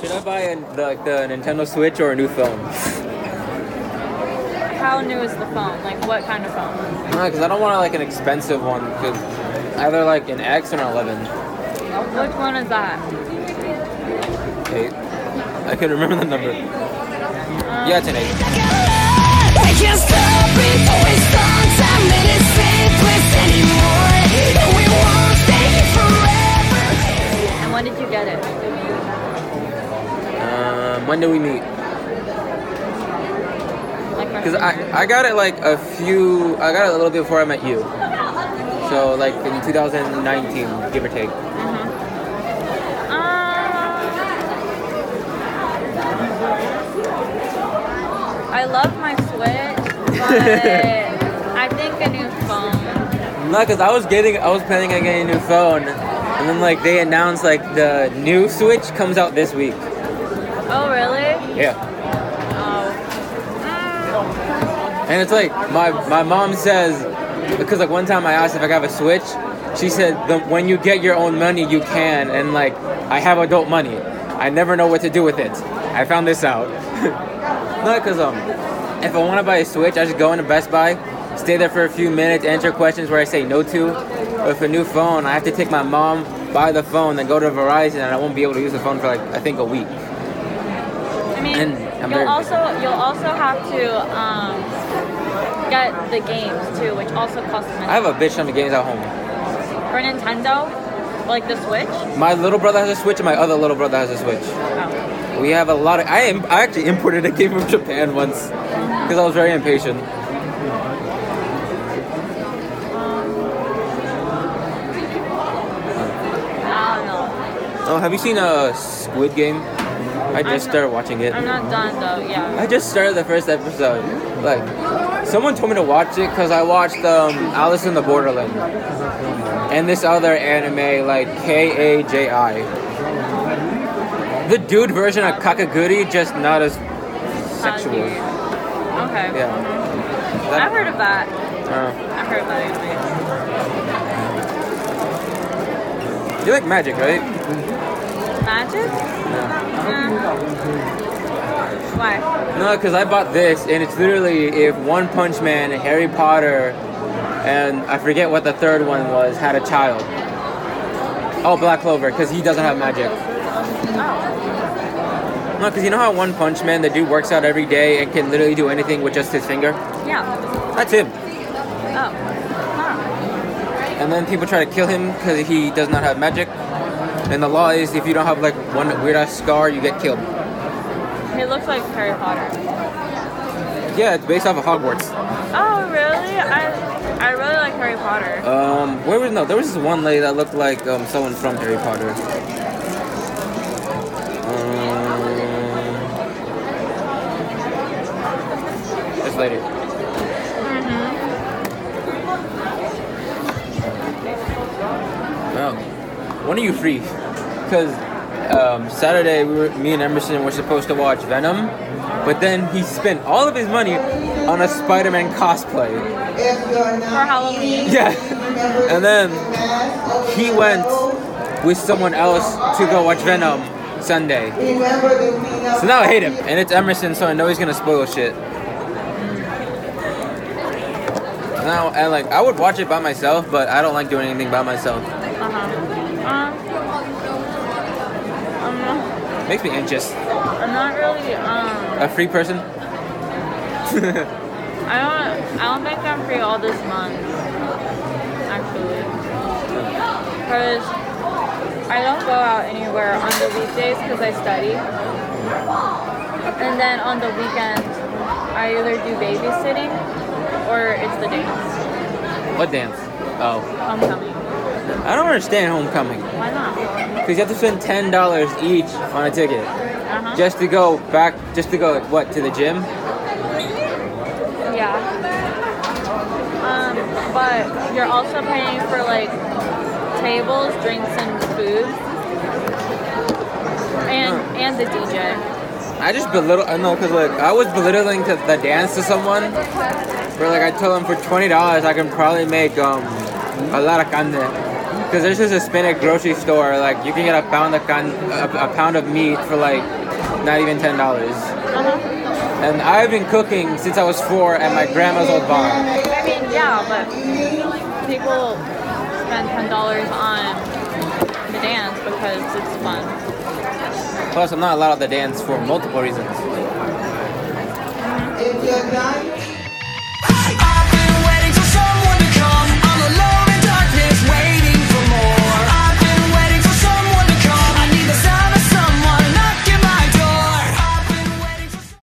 Should I buy a, the, like the Nintendo Switch or a new phone? How new is the phone? Like what kind of phone? Uh, because I don't want like an expensive one. Cause either like an X or an 11. Which one is that? Eight. I can remember the number. Yeah, it's an eight. When did we meet? Because I, I got it like a few, I got it a little bit before I met you. So like in 2019, give or take. Uh, I love my Switch, but I think a new phone. No, because I was getting, I was planning on getting a new phone, and then like they announced like the new Switch comes out this week. Oh really? Yeah. Oh. And it's like my my mom says because like one time I asked if I could have a Switch, she said the, when you get your own money you can, and like I have adult money, I never know what to do with it. I found this out. no, because um, if I want to buy a Switch, I just go into Best Buy, stay there for a few minutes, answer questions where I say no to. With a new phone, I have to take my mom, buy the phone, then go to Verizon, and I won't be able to use the phone for like I think a week. Mean, And you'll also you'll also have to um, get the games too, which also costs money. I have a bitch ton of games at home. For Nintendo, like the Switch. My little brother has a Switch, and my other little brother has a Switch. Oh. We have a lot of. I am. I actually imported a game from Japan once because I was very impatient. I. Oh, have you seen a Squid Game? I just I'm- started watching it. I'm not done though. Yeah. I just started the first episode. Like, someone told me to watch it because I watched um, Alice in the Borderland and this other anime like K A J I. The dude version of Kakegurui, just not as sexual. Okay. Yeah. I've heard of that. Uh, I've heard of that anime. you like magic, right? Magic? Uh, why? No, because I bought this, and it's literally if One Punch Man, Harry Potter, and I forget what the third one was, had a child. Oh, Black Clover, because he doesn't have magic. No, because you know how One Punch Man, the dude works out every day and can literally do anything with just his finger? Yeah. That's him. Oh. And then people try to kill him because he does not have magic. And the law is if you don't have like one weird ass scar, you get killed. He looks like Harry Potter. Yeah, it's based off of Hogwarts. Oh, really? I I really like Harry Potter. Um, where was no? There was this one lady that looked like um someone from Harry Potter. Um, this lady. When are you free? Because um, Saturday, we were, me and Emerson were supposed to watch Venom, but then he spent all of his money on a Spider-Man cosplay. For Halloween. Yeah. And then he went with someone else to go watch Venom Sunday. So now I hate him. And it's Emerson, so I know he's gonna spoil shit. Now, and like, I would watch it by myself, but I don't like doing anything by myself. Um, I'm not, Makes me anxious. I'm not really, um, A free person? I don't, I don't think I'm free all this month, actually. Because I don't go out anywhere on the weekdays because I study. And then on the weekends, I either do babysitting or it's the dance, What dance? Oh. homecoming. I don't understand homecoming. Why not? Because you have to spend ten dollars each on a ticket. Uh-huh. Just to go back just to go what, to the gym? Yeah. Um, but you're also paying for like tables, drinks, and food, and and the DJ. I just belittle. I know, cause like I was belittling to the dance to someone, where like I told him for twenty dollars I can probably make um a lot of carne. Because there's this Hispanic grocery store, like you can get a pound of con- a, a pound of meat for like not even ten dollars. Uh-huh. And I've been cooking since I was four at my grandma's old barn. I mean, yeah, but people spend ten dollars on the dance because it's fun. Plus, I'm not allowed to dance for multiple reasons. If you're not